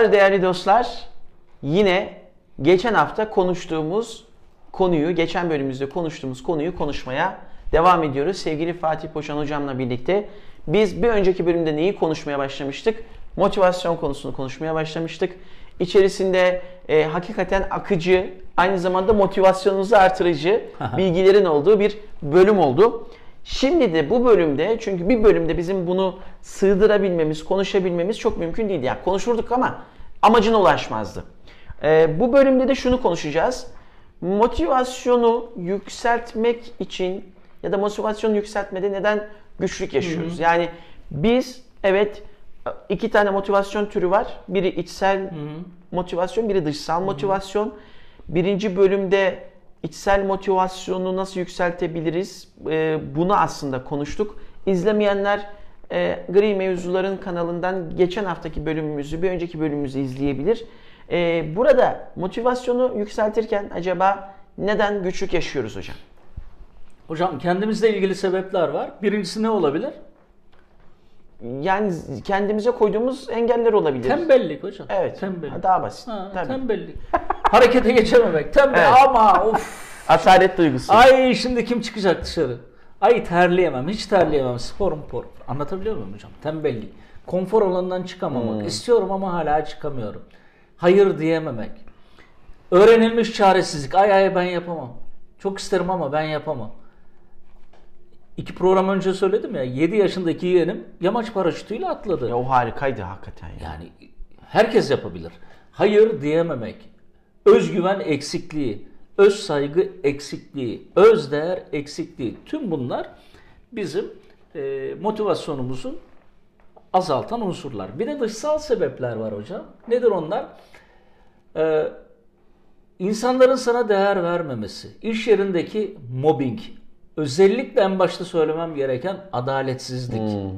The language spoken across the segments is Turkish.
Merhabalar değerli dostlar. Yine geçen hafta konuştuğumuz konuyu, geçen bölümümüzde konuştuğumuz konuyu konuşmaya devam ediyoruz. Sevgili Fatih Poşan hocamla birlikte biz bir önceki bölümde neyi konuşmaya başlamıştık? Motivasyon konusunu konuşmaya başlamıştık. İçerisinde e, hakikaten akıcı, aynı zamanda motivasyonunuzu artırıcı bilgilerin olduğu bir bölüm oldu. Şimdi de bu bölümde çünkü bir bölümde bizim bunu sığdırabilmemiz, konuşabilmemiz çok mümkün değildi. Yani konuşurduk ama amacına ulaşmazdı. Ee, bu bölümde de şunu konuşacağız. Motivasyonu yükseltmek için ya da motivasyonu yükseltmede neden güçlük yaşıyoruz? Hı hı. Yani biz evet iki tane motivasyon türü var. Biri içsel hı hı. motivasyon, biri dışsal hı hı. motivasyon. Birinci bölümde içsel motivasyonu nasıl yükseltebiliriz? E, bunu aslında konuştuk. İzlemeyenler e, Gri Mevzuların kanalından geçen haftaki bölümümüzü, bir önceki bölümümüzü izleyebilir. E, burada motivasyonu yükseltirken acaba neden güçlük yaşıyoruz hocam? Hocam kendimizle ilgili sebepler var. Birincisi ne olabilir? Yani kendimize koyduğumuz engeller olabilir. Tembellik hocam. Evet. Tembellik. Daha basit. Ha, Tabii. Tembellik. Harekete geçememek. Tembel evet. ama of. Asalet duygusu. Ay şimdi kim çıkacak dışarı? Ay terleyemem. Hiç terleyemem. Sporum por. Anlatabiliyor muyum hocam? Tembellik. Konfor alanından çıkamamak. Hmm. İstiyorum ama hala çıkamıyorum. Hayır diyememek. Öğrenilmiş çaresizlik. Ay ay ben yapamam. Çok isterim ama ben yapamam. İki program önce söyledim ya 7 yaşındaki yeğenim yamaç paraşütüyle atladı. Ya o harikaydı hakikaten ya. Yani herkes yapabilir. Hayır diyememek, özgüven eksikliği, öz saygı eksikliği, öz değer eksikliği tüm bunlar bizim e, motivasyonumuzu azaltan unsurlar. Bir de dışsal sebepler var hocam. Nedir onlar? Ee, insanların sana değer vermemesi, iş yerindeki mobbing, özellikle en başta söylemem gereken adaletsizlik. Hmm.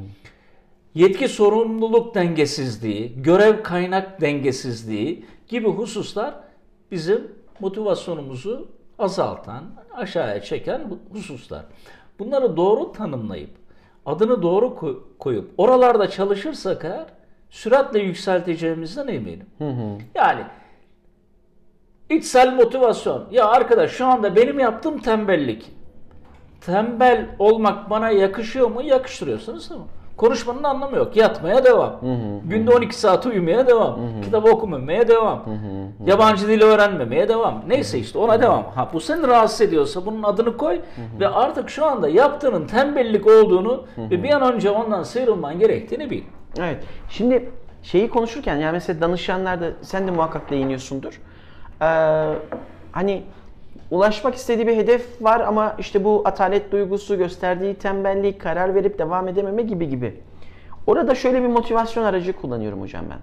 Yetki sorumluluk dengesizliği, görev kaynak dengesizliği gibi hususlar bizim motivasyonumuzu azaltan, aşağıya çeken hususlar. Bunları doğru tanımlayıp, adını doğru koyup oralarda çalışırsak eğer süratle yükselteceğimizden eminim. Hı hı. Yani içsel motivasyon. Ya arkadaş şu anda benim yaptığım tembellik tembel olmak bana yakışıyor mu? Yakıştırıyorsunuz tamam. Konuşmanın anlamı yok. Yatmaya devam. Hı hı, Günde hı. 12 saat uyumaya devam. Hı hı. Kitap okumamaya devam. Hı hı, hı. Yabancı dil öğrenmemeye devam. Neyse işte ona devam. Ha bu seni rahatsız ediyorsa bunun adını koy hı hı. ve artık şu anda yaptığının tembellik olduğunu hı hı. ve bir an önce ondan sıyrılman gerektiğini bil. Evet. Şimdi şeyi konuşurken yani mesela danışanlarda sen de muhakkak değiniyorsundur. Ee, hani ulaşmak istediği bir hedef var ama işte bu atalet duygusu, gösterdiği tembellik, karar verip devam edememe gibi gibi. Orada şöyle bir motivasyon aracı kullanıyorum hocam ben.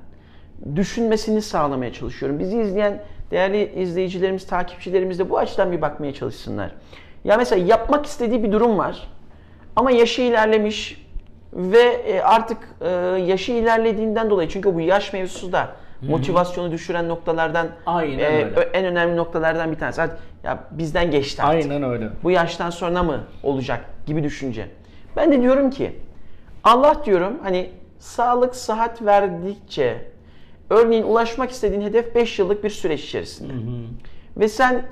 Düşünmesini sağlamaya çalışıyorum. Bizi izleyen değerli izleyicilerimiz, takipçilerimiz de bu açıdan bir bakmaya çalışsınlar. Ya mesela yapmak istediği bir durum var ama yaşı ilerlemiş ve e, artık e, yaşı ilerlediğinden dolayı çünkü bu yaş mevzusu da motivasyonu düşüren noktalardan Aynen e, öyle. en önemli noktalardan bir tanesi. Hadi ya bizden geçti artık. Aynen öyle. Bu yaştan sonra mı olacak gibi düşünce. Ben de diyorum ki Allah diyorum hani sağlık sıhhat verdikçe örneğin ulaşmak istediğin hedef 5 yıllık bir süreç içerisinde. Hı hı. Ve sen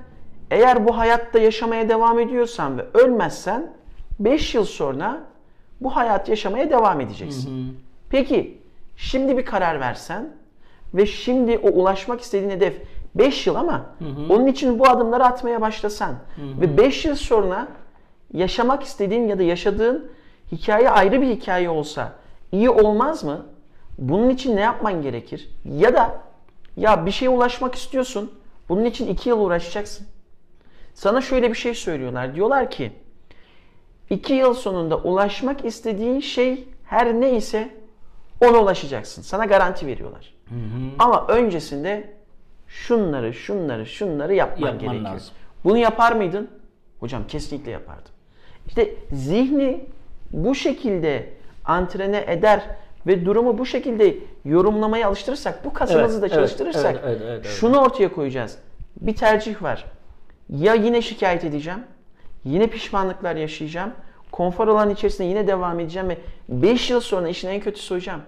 eğer bu hayatta yaşamaya devam ediyorsan ve ölmezsen 5 yıl sonra bu hayat yaşamaya devam edeceksin. Hı hı. Peki şimdi bir karar versen ve şimdi o ulaşmak istediğin hedef 5 yıl ama hı hı. onun için bu adımları atmaya başlasan hı hı. ve 5 yıl sonra yaşamak istediğin ya da yaşadığın hikaye ayrı bir hikaye olsa iyi olmaz mı? Bunun için ne yapman gerekir? Ya da ya bir şeye ulaşmak istiyorsun. Bunun için 2 yıl uğraşacaksın. Sana şöyle bir şey söylüyorlar. Diyorlar ki 2 yıl sonunda ulaşmak istediğin şey her neyse ona ulaşacaksın. Sana garanti veriyorlar. Hı hı. Ama öncesinde şunları, şunları, şunları yapman Yapman gerekiyor. Lazım. Bunu yapar mıydın? Hocam kesinlikle yapardım. İşte zihni bu şekilde antrene eder ve durumu bu şekilde yorumlamaya alıştırırsak, bu kasımızı evet, da çalıştırırsak evet, evet, evet, evet, şunu ortaya koyacağız. Bir tercih var. Ya yine şikayet edeceğim, yine pişmanlıklar yaşayacağım, konfor alanı içerisinde yine devam edeceğim ve 5 yıl sonra işin en kötüsü hocam.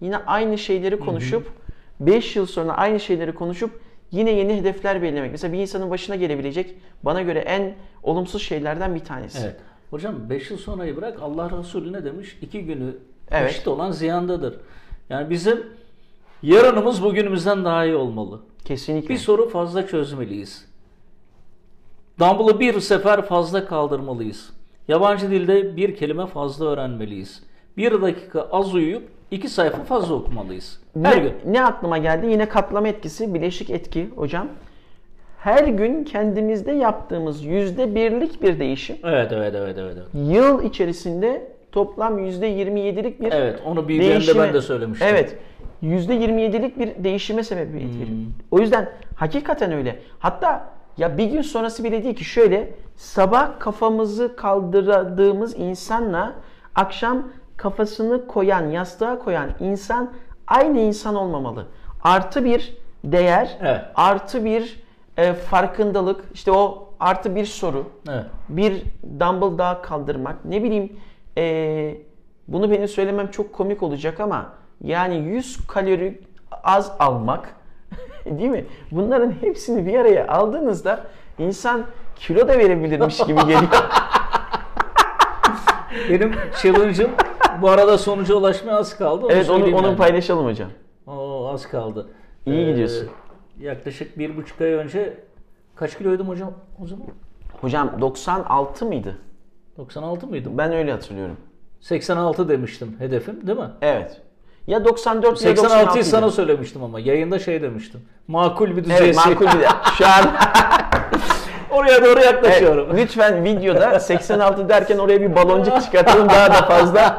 Yine aynı şeyleri konuşup hı hı 5 yıl sonra aynı şeyleri konuşup yine yeni hedefler belirlemek. Mesela bir insanın başına gelebilecek bana göre en olumsuz şeylerden bir tanesi. Evet. Hocam 5 yıl sonrayı bırak Allah Resulü ne demiş? İki günü Evet. eşit olan ziyandadır. Yani bizim yarınımız bugünümüzden daha iyi olmalı. Kesinlikle. Bir soru fazla çözmeliyiz. Dumbbell'ı bir sefer fazla kaldırmalıyız. Yabancı dilde bir kelime fazla öğrenmeliyiz. Bir dakika az uyuyup iki sayfa fazla okumalıyız. Her ne, gün. ne aklıma geldi? Yine katlama etkisi, bileşik etki hocam. Her gün kendimizde yaptığımız yüzde birlik bir değişim Evet, evet, evet, evet. evet. yıl içerisinde toplam yüzde 27'lik bir Evet, onu BBM'de değişime- ben de söylemiştim. Evet. Yüzde 27'lik bir değişime sebebiyet Hmm. veriyor. O yüzden hakikaten öyle. Hatta ya bir gün sonrası bile değil ki şöyle sabah kafamızı kaldırdığımız insanla akşam kafasını koyan, yastığa koyan insan aynı insan olmamalı. Artı bir değer, Evet. artı bir e, farkındalık, işte o artı bir soru Evet. bir dumbbell daha kaldırmak, ne bileyim eee, bunu benim söylemem çok komik olacak ama yani 100 kalori az almak değil mi? Bunların hepsini bir araya aldığınızda insan kilo da verebilirmiş gibi geliyor. Benim challenge'ım bu arada sonuca ulaşmaya az kaldı. Onu evet onu, onu yani. paylaşalım hocam. Oo, az kaldı. İyi gidiyorsun. Yaklaşık bir buçuk ay önce kaç kiloydum hocam o zaman? Hocam 96 mıydı? 96 mıydım? Ben öyle hatırlıyorum. 86 demiştim hedefim değil mi? Evet. Ya 94 ya 86'yı 96 'ydı. sana söylemiştim ama yayında şey demiştim. Makul bir düzey. Evet makul bir. Şu an Oraya doğru yaklaşıyorum. Evet, lütfen videoda 86 derken oraya bir baloncuk çıkartalım daha da fazla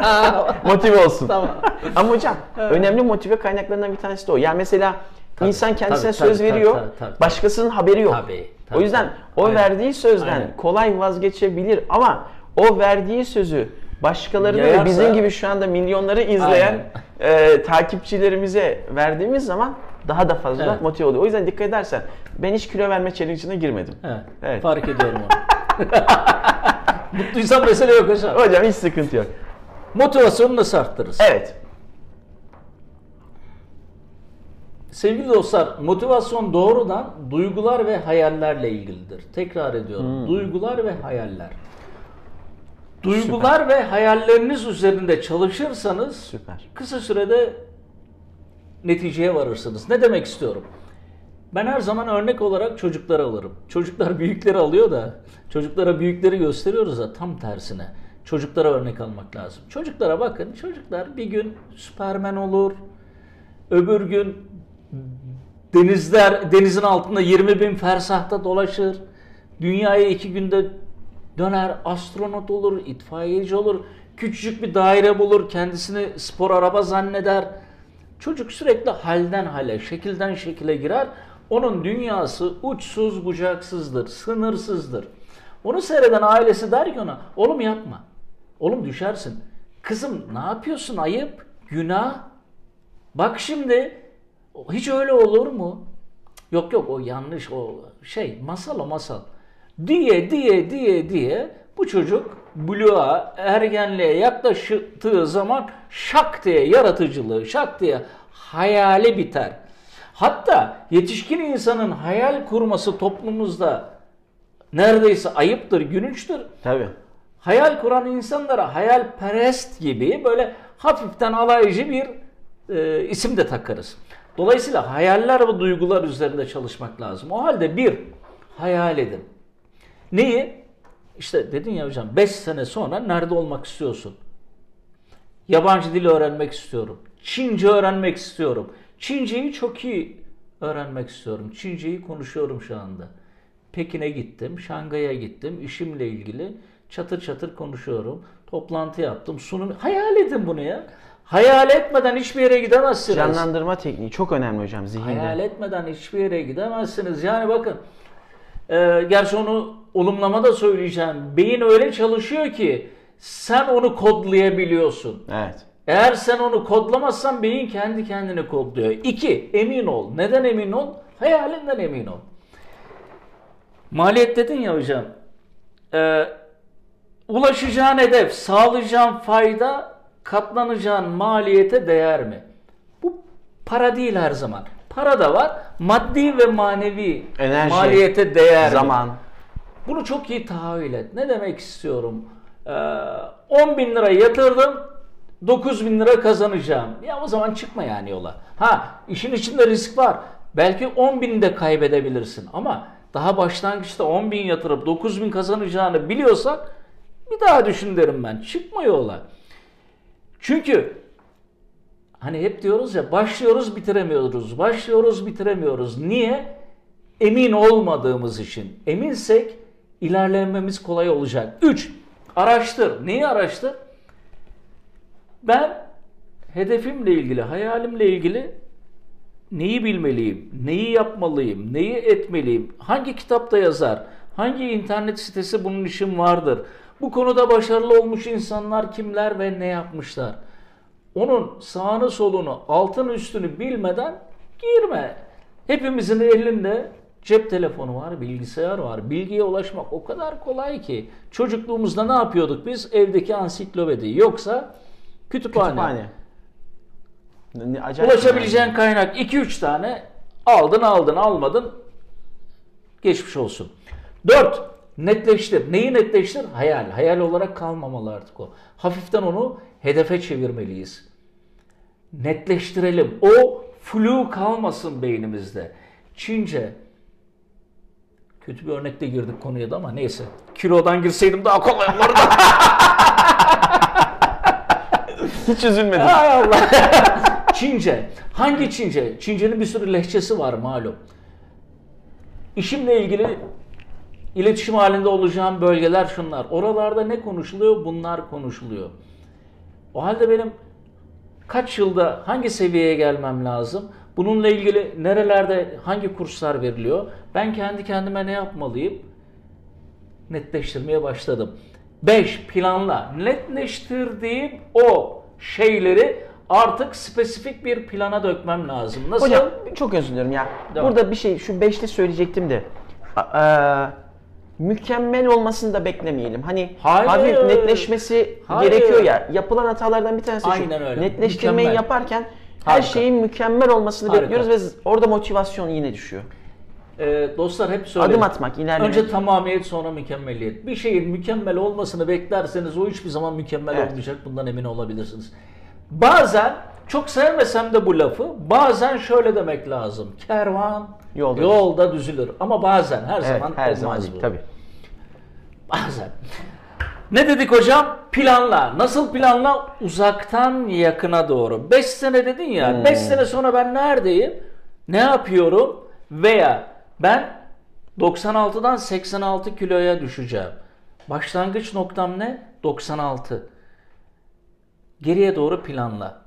motive olsun. Tamam. Ama hocam önemli motive kaynaklarından bir tanesi de o. Yani mesela insan kendisine tabii, söz tabii, veriyor, tabii, tabii, tabii. başkasının haberi yok. Tabii, tabii, o yüzden tabii. o Aynen. verdiği sözden Aynen. kolay vazgeçebilir ama o verdiği sözü başkalarına ve Yayarsa- bizim gibi şu anda milyonları izleyen e, takipçilerimize verdiğimiz zaman daha da fazla Evet. motive oluyor. O yüzden dikkat edersen ben hiç kilo verme challenge'ına girmedim. Evet, Evet. Fark ediyorum onu. Mutluysan mesele yok hocam. Hocam hiç sıkıntı yok. Motivasyonu nasıl arttırırız? Evet. Sevgili dostlar, motivasyon doğrudan duygular ve hayallerle ilgilidir. Tekrar ediyorum. Hmm. Duygular ve hayaller. Duygular ve hayalleriniz üzerinde çalışırsanız Süper. kısa sürede neticeye varırsınız. Ne demek istiyorum? Ben her zaman örnek olarak çocukları alırım. Çocuklar büyükleri alıyor da çocuklara büyükleri gösteriyoruz da tam tersine. Çocuklara örnek almak lazım. Çocuklara bakın. Çocuklar bir gün Süpermen olur. Öbür gün denizler denizin altında 20 bin fersahta dolaşır. Dünyayı iki günde döner, astronot olur, itfaiyeci olur. Küçücük bir daire bulur, kendisini spor araba zanneder. Çocuk sürekli halden hale, şekilden şekile girer. Onun dünyası uçsuz bucaksızdır, sınırsızdır. Onu seyreden ailesi der ki ona, oğlum yapma. Oğlum düşersin. Kızım ne yapıyorsun ayıp, günah. Bak şimdi hiç öyle olur mu? Yok yok o yanlış o şey masal o masal. Diye diye diye diye bu çocuk buluğa ergenliğe yaklaştığı zaman şak diye yaratıcılığı şak diye hayali biter. Hatta yetişkin insanın hayal kurması toplumumuzda neredeyse ayıptır, gülünçtür. Tabii. Hayal kuran insanlara hayalperest gibi böyle hafiften alaycı bir e, isim de takarız. Dolayısıyla hayaller ve duygular üzerinde çalışmak lazım. O halde bir, hayal edin. Neyi? İşte dedin ya hocam 5 sene sonra nerede olmak istiyorsun? Yabancı dil öğrenmek istiyorum. Çince öğrenmek istiyorum. Çinceyi çok iyi öğrenmek istiyorum. Çinceyi konuşuyorum şu anda. Pekin'e gittim, Şangay'a gittim. işimle ilgili çatır çatır konuşuyorum. Toplantı yaptım, sunum. Hayal edin bunu ya. Hayal etmeden hiçbir yere gidemezsiniz. Canlandırma tekniği çok önemli hocam zihinde. Hayal etmeden hiçbir yere gidemezsiniz. Yani bakın, e, gerçi onu olumlama da söyleyeceğim. Beyin öyle çalışıyor ki sen onu kodlayabiliyorsun. Evet. Eğer sen onu kodlamazsan beyin kendi kendini kodluyor. İki, emin ol. Neden emin ol? Hayalinden emin ol. Maliyet dedin ya hocam. Ee, ulaşacağın hedef, sağlayacağın fayda, katlanacağın maliyete değer mi? Bu para değil her zaman. Para da var. Maddi ve manevi Enerji, maliyete değer. Zaman. Bunu çok iyi tahayyül et. Ne demek istiyorum? Ee, 10 bin lira yatırdım, 9 bin lira kazanacağım. Ya o zaman çıkma yani yola. Ha işin içinde risk var. Belki 10 bin de kaybedebilirsin ama daha başlangıçta 10 bin yatırıp 9 bin kazanacağını biliyorsak bir daha düşün derim ben. Çıkma yola. Çünkü hani hep diyoruz ya başlıyoruz bitiremiyoruz. Başlıyoruz bitiremiyoruz. Niye? Emin olmadığımız için. Eminsek ilerlememiz kolay olacak. 3. Araştır. Neyi araştır? Ben hedefimle ilgili, hayalimle ilgili neyi bilmeliyim, neyi yapmalıyım, neyi etmeliyim, hangi kitapta yazar, hangi internet sitesi bunun için vardır, bu konuda başarılı olmuş insanlar kimler ve ne yapmışlar. Onun sağını solunu, altını üstünü bilmeden girme. Hepimizin elinde cep telefonu var, bilgisayar var. Bilgiye ulaşmak o kadar kolay ki. Çocukluğumuzda ne yapıyorduk biz? Evdeki ansiklopedi. Yoksa kütüphane. Kütüphane. Ne- acayip Ulaşabileceğin kaynak 2-3 tane. Aldın aldın almadın. Geçmiş olsun. 4. Netleştir. Neyi netleştir? Hayal. Hayal olarak kalmamalı artık o. Hafiften onu hedefe çevirmeliyiz. Netleştirelim. O flu kalmasın beynimizde. Çince. Kötü bir örnekte girdik konuya da ama neyse. Kilodan girseydim daha kolay olurdu. Hiç üzülmedim. Hay Allah. Çince. Hangi Çince? Çince'nin bir sürü lehçesi var malum. İşimle ilgili iletişim halinde olacağım bölgeler şunlar. Oralarda ne konuşuluyor? Bunlar konuşuluyor. O halde benim kaç yılda hangi seviyeye gelmem lazım? Bununla ilgili nerelerde hangi kurslar veriliyor? Ben kendi kendime ne yapmalıyım? netleştirmeye başladım. 5. Planla. Netleştirdiğim o şeyleri artık spesifik bir plana dökmem lazım. Nasıl? Hocam çok özür dilerim ya. Devam. Burada bir şey şu beşte söyleyecektim de. Eee, mükemmel olmasını da beklemeyelim. Hani Hayır. hafif netleşmesi Hayır. gerekiyor ya. Yapılan hatalardan bir tanesi Aynen şu. öyle. Netleştirmeyi Mükemmel. yaparken her Harika. şeyin mükemmel olmasını Harika. bekliyoruz ve orada motivasyon yine düşüyor. Ee, dostlar hep söylerim. Adım atmak, ilerlemek. Önce tamamiyet sonra mükemmeliyet. Bir şeyin mükemmel olmasını beklerseniz o hiçbir zaman mükemmel Evet. olmayacak. Bundan emin olabilirsiniz. Bazen çok sevmesem de bu lafı bazen şöyle demek lazım. Kervan Yolda yolda, düzülür. Ama bazen her Evet, zaman her olmaz zaman bu. değil tabii. Bazen. Ne dedik hocam? Planla. Nasıl planla? Uzaktan yakına doğru. 5 sene dedin ya. 5 sene sonra ben neredeyim? Ne yapıyorum? Veya ben 96'dan 86 kiloya düşeceğim. Başlangıç noktam ne? 96. Geriye doğru planla.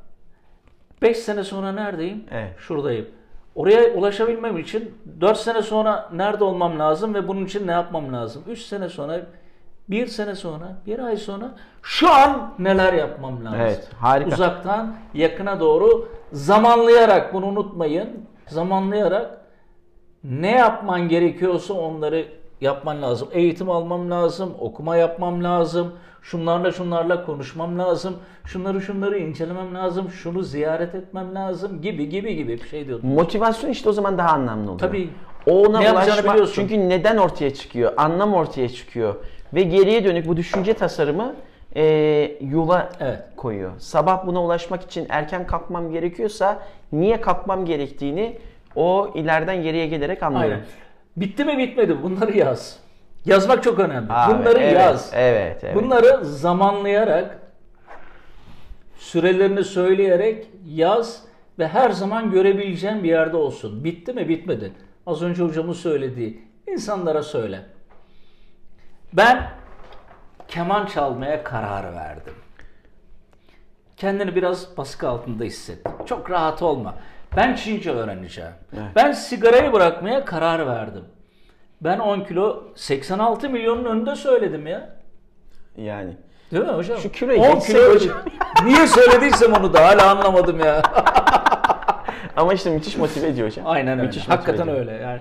5 sene sonra neredeyim? Evet. Şuradayım. Oraya ulaşabilmem için 4 sene sonra nerede olmam lazım ve bunun için ne yapmam lazım? 3 sene sonra, 1 sene sonra, 1 ay sonra şu an neler yapmam lazım? Evet, harika. Uzaktan yakına doğru zamanlayarak bunu unutmayın. Zamanlayarak ne yapman gerekiyorsa onları yapman lazım. Eğitim almam lazım, okuma yapmam lazım, şunlarla şunlarla konuşmam lazım, şunları şunları incelemem lazım, şunu ziyaret etmem lazım gibi gibi gibi bir şey diyordum. Motivasyon işte o zaman daha anlamlı oluyor. Tabii. Ona Ne ulaşmak biliyorsun. çünkü neden ortaya çıkıyor? Anlam ortaya çıkıyor. Ve geriye dönük bu düşünce tasarımı e, yola Evet. koyuyor. Sabah buna ulaşmak için erken kalkmam gerekiyorsa niye kalkmam gerektiğini o ileriden geriye gelerek anlıyorum. Aynen. Bitti mi bitmedi bunları yaz. Yazmak çok önemli. Abi, bunları evet, yaz. Evet, evet. Bunları zamanlayarak sürelerini söyleyerek yaz ve her zaman görebileceğin bir yerde olsun. Bitti mi bitmedi. Az önce hocamın söylediği insanlara söyle. Ben keman çalmaya karar verdim. Kendini biraz baskı altında hisset. Çok rahat olma. Ben Çince öğreneceğim. Ben sigarayı bırakmaya karar verdim. Ben 10 kilo 86 milyonun önünde söyledim ya. Yani. Değil mi hocam? Şu kiloyu 10 geçse kilo hocam. Niye söylediysem onu da hala anlamadım ya. Ama işte müthiş motive ediyor hocam. Aynen öyle. Müthiş motive Hakikaten ediyor. öyle. Yani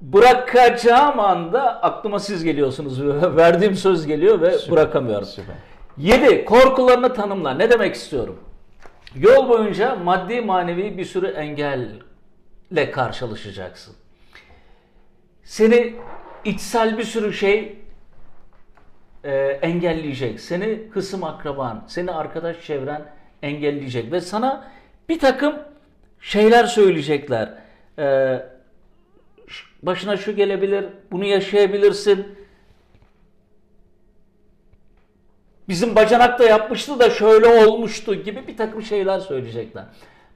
bırakacağım anda aklıma siz geliyorsunuz. Verdiğim söz geliyor ve bırakamıyorum. Süper. 7. Korkularını tanımla. Ne demek istiyorum? Yol boyunca maddi manevi bir sürü engelle karşılaşacaksın. Seni içsel bir sürü şey e, engelleyecek. Seni hısım akraban, seni arkadaş çevren engelleyecek ve sana bir takım şeyler söyleyecekler. E, başına şu gelebilir, bunu yaşayabilirsin. Bizim bacanak da yapmıştı da şöyle olmuştu gibi bir takım şeyler söyleyecekler.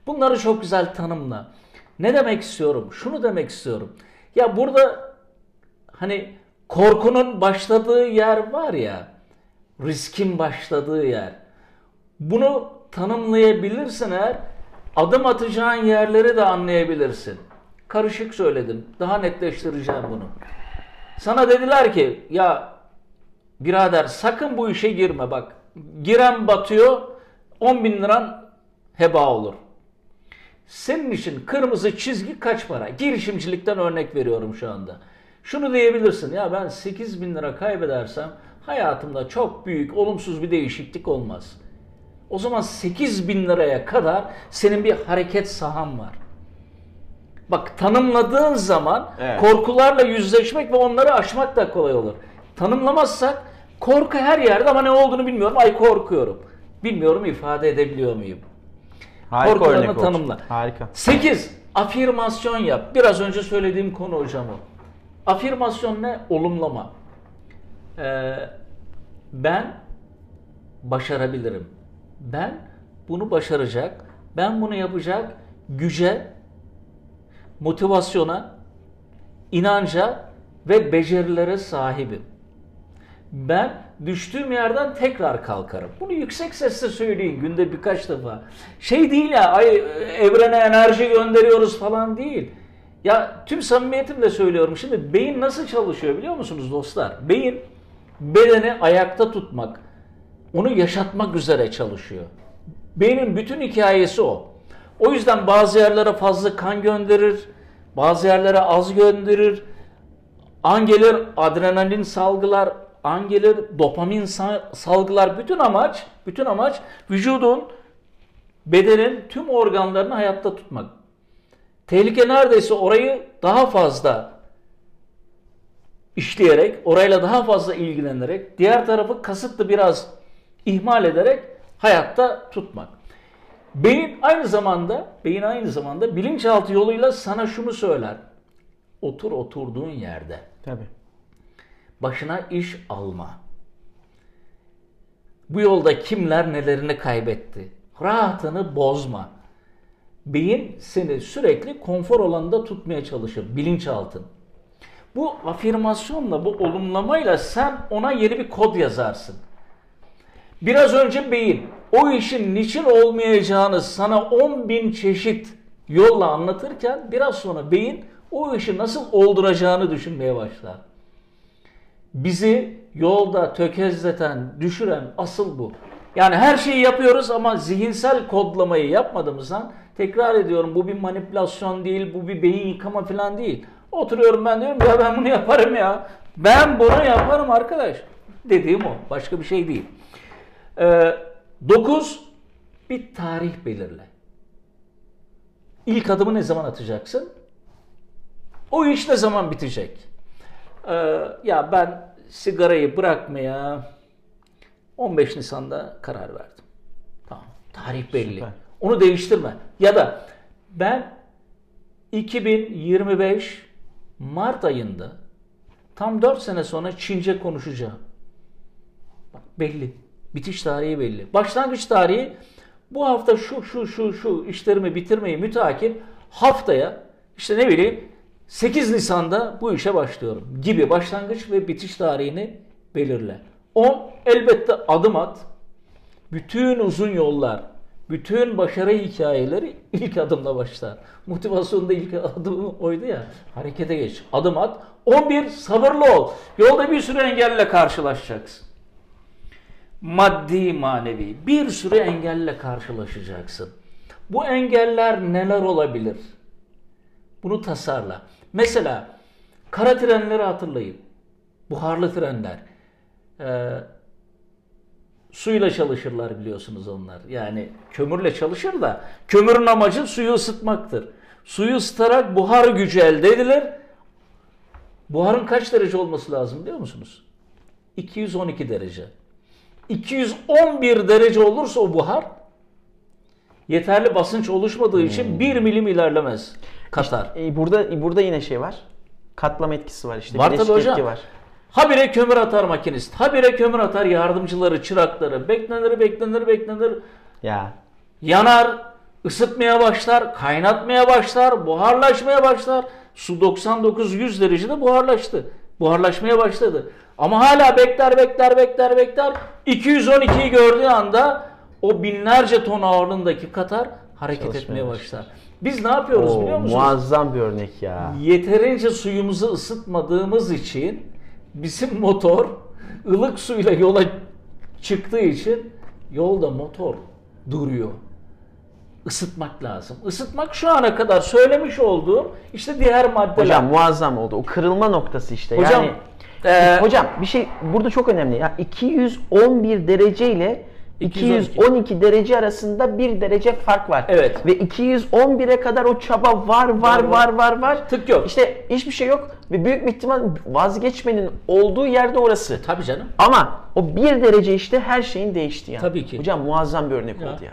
Bunları çok güzel tanımla. Ne demek istiyorum? Şunu demek istiyorum. Ya burada hani korkunun başladığı yer var ya, riskin başladığı yer. Bunu tanımlayabilirsin eğer adım atacağın yerleri de anlayabilirsin. Karışık söyledim. Daha netleştireceğim bunu. Sana dediler ki ya birader sakın bu işe girme bak. Giren batıyor 10 bin liran heba olur. Senin için kırmızı çizgi kaç para? Girişimcilikten örnek veriyorum şu anda. Şunu diyebilirsin ya ben 8 bin lira kaybedersem hayatımda çok büyük olumsuz bir değişiklik olmaz. O zaman 8 bin liraya kadar senin bir hareket sahan var. Bak tanımladığın zaman Evet. korkularla yüzleşmek ve onları aşmak da kolay olur. Tanımlamazsak korku her yerde ama ne olduğunu bilmiyorum. Ay korkuyorum. Bilmiyorum ifade edebiliyor muyum? Harika Korkularını örnek oldu. tanımla. Harika. 8. Afirmasyon yap. Biraz önce söylediğim konu hocam o. Afirmasyon ne? Olumlama. Ee, ben başarabilirim. Ben bunu başaracak, ben bunu yapacak güce, motivasyona, inanca ve becerilere sahibim. Ben düştüğüm yerden tekrar kalkarım. Bunu yüksek sesle söyleyin günde birkaç defa. Şey değil ya ay evrene enerji gönderiyoruz falan değil. Ya tüm samimiyetimle söylüyorum. Şimdi beyin nasıl çalışıyor biliyor musunuz dostlar? Beyin bedeni ayakta tutmak, onu yaşatmak üzere çalışıyor. Beynin bütün hikayesi o. O yüzden bazı yerlere fazla kan gönderir, bazı yerlere az gönderir. An gelir adrenalin salgılar, an gelir dopamin sa- salgılar. Bütün amaç, bütün amaç vücudun, bedenin tüm organlarını hayatta tutmak. Tehlike neredeyse orayı daha fazla işleyerek, orayla daha fazla ilgilenerek, diğer tarafı kasıtlı biraz ihmal ederek hayatta tutmak. Beyin aynı zamanda, beyin aynı zamanda bilinçaltı yoluyla sana şunu söyler. Otur oturduğun yerde. Tabii. Başına iş alma. Bu yolda kimler nelerini kaybetti. Rahatını bozma. Beyin seni sürekli konfor alanında tutmaya çalışır. Bilinçaltın. Bu afirmasyonla, bu olumlamayla sen ona yeni bir kod yazarsın. Biraz önce beyin o işin niçin olmayacağını sana 10 bin çeşit yolla anlatırken biraz sonra beyin o işi nasıl olduracağını düşünmeye başlar. Bizi yolda tökezleten, düşüren asıl bu. Yani her şeyi yapıyoruz ama zihinsel kodlamayı yapmadığımızdan tekrar ediyorum bu bir manipülasyon değil, bu bir beyin yıkama falan değil. Oturuyorum ben diyorum ya ben bunu yaparım ya. Ben bunu yaparım arkadaş. Dediğim o. Başka bir şey değil. 9. bir tarih belirle. İlk adımı ne zaman atacaksın? O iş ne zaman bitecek? Ee, ya ben sigarayı bırakmaya 15 Nisan'da karar verdim. Tamam. Tarih belli. Süper. Onu değiştirme. Ya da ben 2025 Mart ayında tam 4 sene sonra Çince konuşacağım. Bak belli. Bitiş tarihi belli. Başlangıç tarihi bu hafta şu şu şu şu işlerimi bitirmeyi mütakip haftaya işte ne bileyim 8 Nisan'da bu işe başlıyorum gibi başlangıç ve bitiş tarihini belirle. 10 elbette adım at. Bütün uzun yollar, bütün başarı hikayeleri ilk adımla başlar. Motivasyonda ilk adım oydu ya. Harekete geç. Adım at. 11 sabırlı ol. Yolda bir sürü engelle karşılaşacaksın. Maddi manevi bir sürü engelle karşılaşacaksın. Bu engeller neler olabilir? Bunu tasarla. Mesela kara trenleri hatırlayın. Buharlı trenler. Ee, Suyla çalışırlar biliyorsunuz onlar. Yani kömürle çalışır da kömürün amacı suyu ısıtmaktır. Suyu ısıtarak buhar gücü elde edilir. Buharın kaç derece olması lazım biliyor musunuz? 212 derece. 211 derece olursa o buhar yeterli basınç oluşmadığı için 1 milim ilerlemez. Katar. E, burada burada yine şey var. Katlama etkisi var işte. Var tabii hocam. var. Habire kömür atar makinist. Habire kömür atar yardımcıları, çırakları. Beklenir, beklenir, beklenir. Ya Yanar, ısıtmaya başlar, kaynatmaya başlar, buharlaşmaya başlar. Su 99-100 derecede buharlaştı. Buharlaşmaya başladı. Ama hala bekler, bekler, bekler, bekler. 212'yi gördüğü anda o binlerce ton ağırlığındaki Katar hareket Çalışmaya etmeye başlar. başlar. Biz ne yapıyoruz o, biliyor musunuz? muazzam bir örnek ya. Yeterince suyumuzu ısıtmadığımız için bizim motor ılık suyla yola çıktığı için yolda motor duruyor. Isıtmak lazım. Isıtmak şu ana kadar söylemiş olduğum işte diğer maddeler. Hocam muazzam oldu. O kırılma noktası işte. Hocam, yani eee, hocam bir şey burada çok önemli. Ya 211 derece ile 212. 212 derece arasında bir derece fark var. Evet. Ve 211'e kadar o çaba var var Var, var var. var. Tık yok. İşte hiçbir şey yok ve büyük bir ihtimal vazgeçmenin olduğu yerde orası. Tabii canım. Ama o bir derece işte her şeyin değişti yani. Tabii ki. Hocam muazzam bir örnek Ya. oldu ya.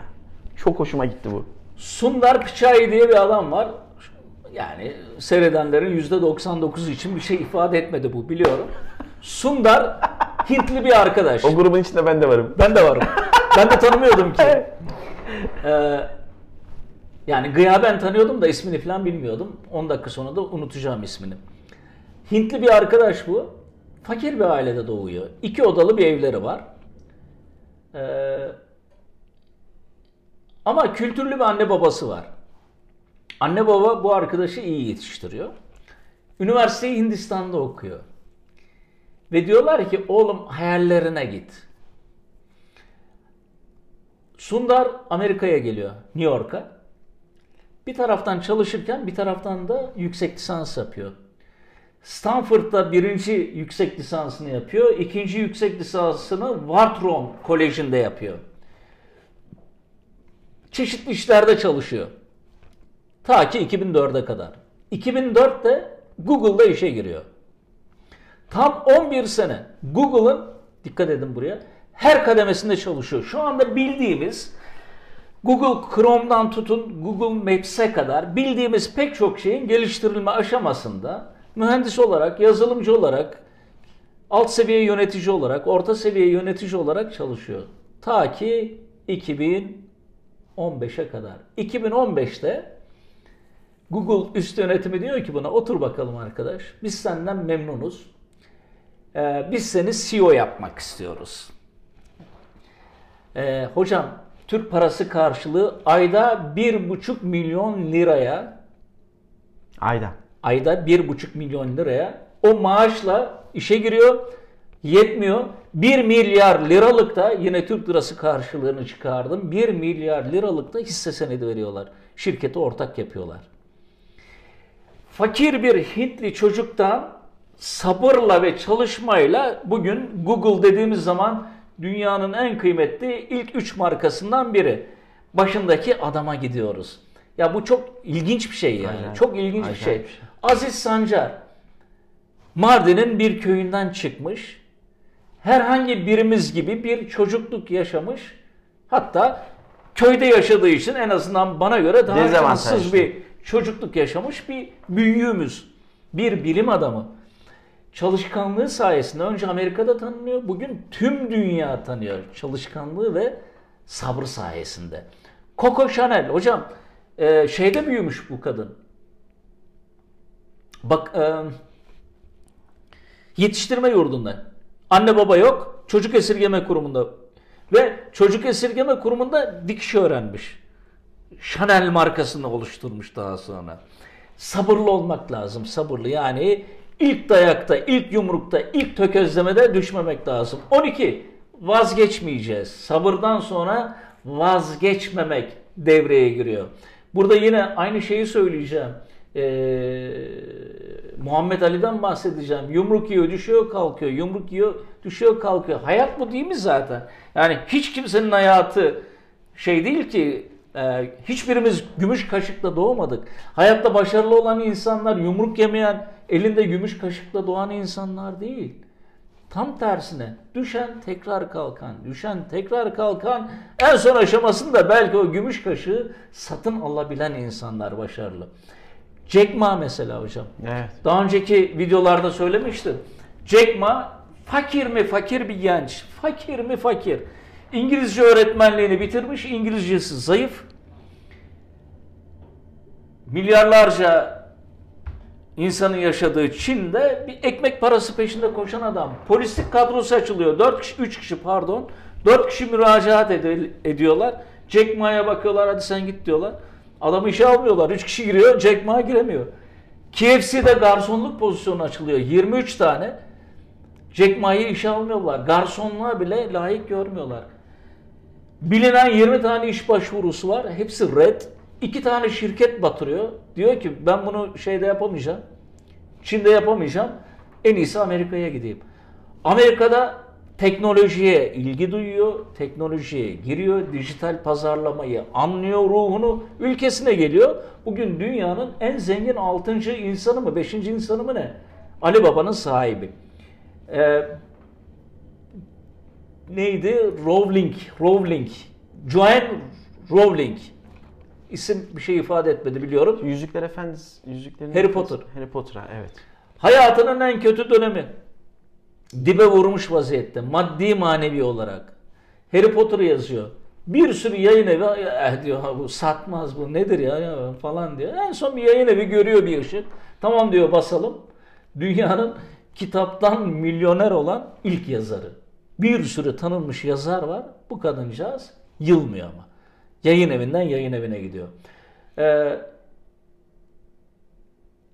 Çok hoşuma gitti bu. Sundar Pichai diye bir adam var. Yani seyredenlerin %99 için bir şey ifade etmedi bu biliyorum. Sundar Hintli bir arkadaş. O grubun içinde ben de varım. Ben de varım. ben de tanımıyordum ki. Ee, yani gıyaben tanıyordum da ismini falan bilmiyordum. 10 dakika sonra da unutacağım ismini. Hintli bir arkadaş bu. Fakir bir ailede doğuyor. İki odalı bir evleri var. Ee, ama kültürlü bir anne babası var. Anne baba bu arkadaşı iyi yetiştiriyor. Üniversiteyi Hindistan'da okuyor. Ve diyorlar ki oğlum hayallerine git. Sundar Amerika'ya geliyor, New York'a. Bir taraftan çalışırken bir taraftan da yüksek lisans yapıyor. Stanford'da birinci yüksek lisansını yapıyor. ikinci yüksek lisansını Wharton Koleji'nde yapıyor. Çeşitli işlerde çalışıyor. Ta ki 2004'e kadar. 2004'te Google'da işe giriyor. Tam 11 sene Google'ın, dikkat edin buraya, her kademesinde çalışıyor. Şu anda bildiğimiz Google Chrome'dan tutun Google Maps'e kadar bildiğimiz pek çok şeyin geliştirilme aşamasında mühendis olarak, yazılımcı olarak, alt seviye yönetici olarak, orta seviye yönetici olarak çalışıyor. Ta ki 2015'e kadar. 2015'te Google üst yönetimi diyor ki buna otur bakalım arkadaş. Biz senden memnunuz. Ee, biz seni CEO yapmak istiyoruz. Ee, hocam Türk parası karşılığı ayda 1,5 milyon liraya Ayda. ayda 1,5 milyon liraya o maaşla işe giriyor. Yetmiyor. 1 milyar liralık da yine Türk lirası karşılığını çıkardım. 1 milyar liralık da hisse senedi veriyorlar. Şirkete ortak yapıyorlar. Fakir bir Hintli çocuktan sabırla ve çalışmayla bugün Google dediğimiz zaman dünyanın en kıymetli ilk 3 markasından biri. Başındaki adama gidiyoruz. Ya bu çok ilginç bir şey yani. Acayip. Çok ilginç bir şey. Bir şey. Aziz Sancar Mardin'in bir köyünden çıkmış. Herhangi birimiz gibi bir çocukluk yaşamış. Hatta köyde yaşadığı için en azından bana göre daha şanssız bir çocukluk yaşamış bir büyüğümüz. Bir bilim adamı. Çalışkanlığı sayesinde önce Amerika'da tanınıyor. Bugün tüm dünya tanıyor. Çalışkanlığı ve sabrı sayesinde. Coco Chanel hocam e, şeyde büyümüş bu kadın. Bak e, yetiştirme yurdunda. Anne baba yok. Çocuk esirgeme kurumunda. Ve çocuk esirgeme kurumunda dikiş öğrenmiş. Chanel markasını oluşturmuş daha sonra. Sabırlı olmak lazım. Sabırlı yani ilk dayakta, ilk yumrukta, ilk tökezlemede düşmemek lazım. 12. Vazgeçmeyeceğiz. Sabırdan sonra vazgeçmemek devreye giriyor. Burada yine aynı şeyi söyleyeceğim. Ee, Muhammed Ali'den bahsedeceğim. Yumruk yiyor, düşüyor, kalkıyor. Yumruk yiyor, düşüyor, kalkıyor. Hayat bu değil mi zaten? Yani hiç kimsenin hayatı şey değil ki e, hiçbirimiz gümüş kaşıkla doğmadık. Hayatta başarılı olan insanlar yumruk yemeyen, elinde gümüş kaşıkla doğan insanlar değil. Tam tersine düşen tekrar kalkan, düşen tekrar kalkan en son aşamasında belki o gümüş kaşığı satın alabilen insanlar başarılı. Jack Ma mesela hocam. Evet. Daha önceki videolarda söylemiştim. Jack Ma fakir mi fakir bir genç, fakir mi fakir. İngilizce öğretmenliğini bitirmiş, İngilizcesi zayıf. Milyarlarca insanın yaşadığı Çin'de bir ekmek parası peşinde koşan adam. Polislik kadrosu açılıyor. 4 kişi, 3 kişi pardon. 4 kişi müracaat ed- ediyorlar. Jack Ma'ya bakıyorlar hadi sen git diyorlar. Adamı işe almıyorlar. 3 kişi giriyor, Jack Ma giremiyor. KFC'de garsonluk pozisyonu açılıyor. 23 tane. Jack Ma'yı işe almıyorlar. Garsonluğa bile layık görmüyorlar. Bilinen 20 tane iş başvurusu var. Hepsi red. İki tane şirket batırıyor. Diyor ki ben bunu şeyde yapamayacağım. Çin'de yapamayacağım. En iyisi Amerika'ya gideyim. Amerika'da teknolojiye ilgi duyuyor, teknolojiye giriyor, dijital pazarlamayı anlıyor ruhunu, ülkesine geliyor. Bugün dünyanın en zengin 6. insanı mı, 5. insanı mı ne? Ali Baba'nın sahibi. Ee, neydi? Rowling, Rowling, Joanne Rowling. İsim bir şey ifade etmedi biliyorum. Yüzükler Efendisi, Yüzüklerin Harry Efendisi- Potter. Harry Potter'a evet. Hayatının en kötü dönemi. Dibe vurmuş vaziyette maddi manevi olarak. Harry Potter yazıyor. Bir sürü yayın evi eh diyor "ha bu satmaz bu nedir ya, ya falan diyor. En son bir yayın evi görüyor bir ışık. Tamam diyor basalım. Dünyanın kitaptan milyoner olan ilk yazarı. Bir sürü tanınmış yazar var. Bu kadıncağız yılmıyor ama. Yayın evinden yayın evine gidiyor. Ee,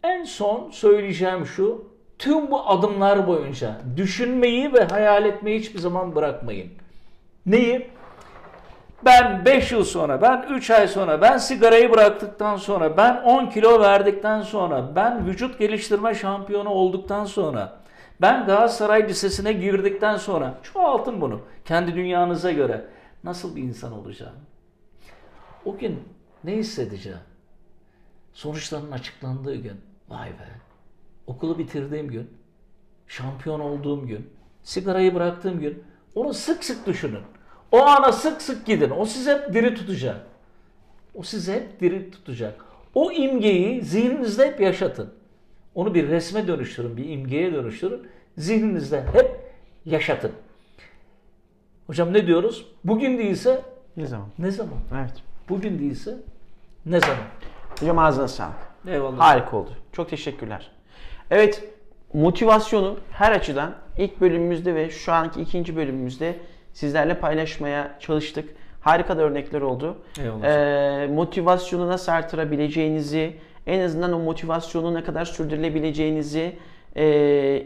en son söyleyeceğim şu. Tüm bu adımlar boyunca düşünmeyi ve hayal etmeyi hiçbir zaman bırakmayın. Neyi? Ben 5 yıl sonra, ben 3 ay sonra, ben sigarayı bıraktıktan sonra, ben 10 kilo verdikten sonra, ben vücut geliştirme şampiyonu olduktan sonra, ben Galatasaray Lisesi'ne girdikten sonra, çoğaltın bunu kendi dünyanıza göre. Nasıl bir insan olacağım? O gün ne hissedeceğim? Sonuçların açıklandığı gün. Vay be. Okulu bitirdiğim gün. Şampiyon olduğum gün. Sigarayı bıraktığım gün. Onu sık sık düşünün. O ana sık sık gidin. O sizi hep diri tutacak. O sizi hep diri tutacak. O imgeyi zihninizde hep yaşatın. Onu bir resme dönüştürün, bir imgeye dönüştürün. Zihninizde hep yaşatın. Hocam ne diyoruz? Bugün değilse Ne zaman? ne zaman? Evet. Bugün değilse ne zaman? Hocam ağzına sağlık. Eyvallah. Harika oldu. Çok teşekkürler. Evet, motivasyonu her açıdan ilk bölümümüzde ve şu anki ikinci bölümümüzde sizlerle paylaşmaya çalıştık. Harika da örnekler oldu. Eyvallah. Ee, motivasyonu nasıl artırabileceğinizi, en azından o motivasyonu ne kadar sürdürülebileceğinizi, e,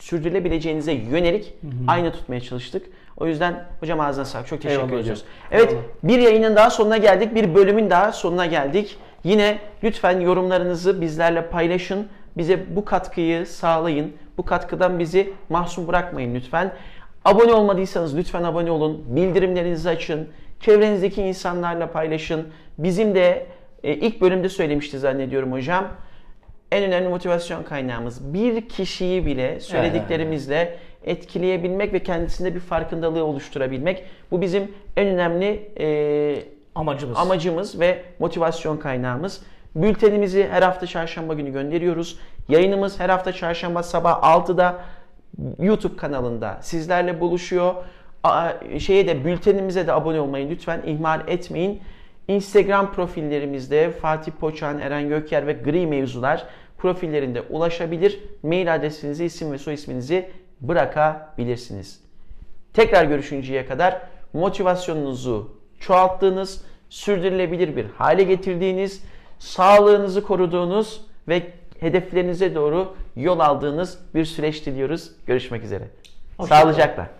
sürdürülebileceğinize yönelik aynı tutmaya çalıştık. O yüzden hocam ağzına sağlık. Çok teşekkür Eyvallah hocam. ediyoruz. Evet, Eyvallah. bir yayının daha sonuna geldik. Bir bölümün daha sonuna geldik. Yine lütfen yorumlarınızı bizlerle paylaşın. Bize bu katkıyı sağlayın. Bu katkıdan bizi mahzun bırakmayın lütfen. Abone olmadıysanız lütfen abone olun. Bildirimlerinizi açın. Çevrenizdeki insanlarla paylaşın. Bizim de e, ilk bölümde söylemişti zannediyorum hocam. En önemli motivasyon kaynağımız bir kişiyi bile söylediklerimizle etkileyebilmek ve kendisinde bir farkındalığı oluşturabilmek. Bu bizim en önemli e, Amacımız. amacımız ve motivasyon kaynağımız. Bültenimizi her hafta çarşamba günü gönderiyoruz. Yayınımız her hafta çarşamba sabah 6'da YouTube kanalında sizlerle buluşuyor. Aa, Şeye de bültenimize de abone olmayı lütfen ihmal etmeyin. Instagram profillerimizde Fatih Poçan, Eren Göker ve Gri Mevzular profillerinde ulaşabilir. Mail adresinizi, isim ve soy isminizi bırakabilirsiniz. Tekrar görüşünceye kadar motivasyonunuzu çoğalttığınız, sürdürülebilir bir hale getirdiğiniz, sağlığınızı koruduğunuz ve hedeflerinize doğru yol aldığınız bir süreç diliyoruz. Görüşmek üzere. Hoşça kalın. Sağlıcakla.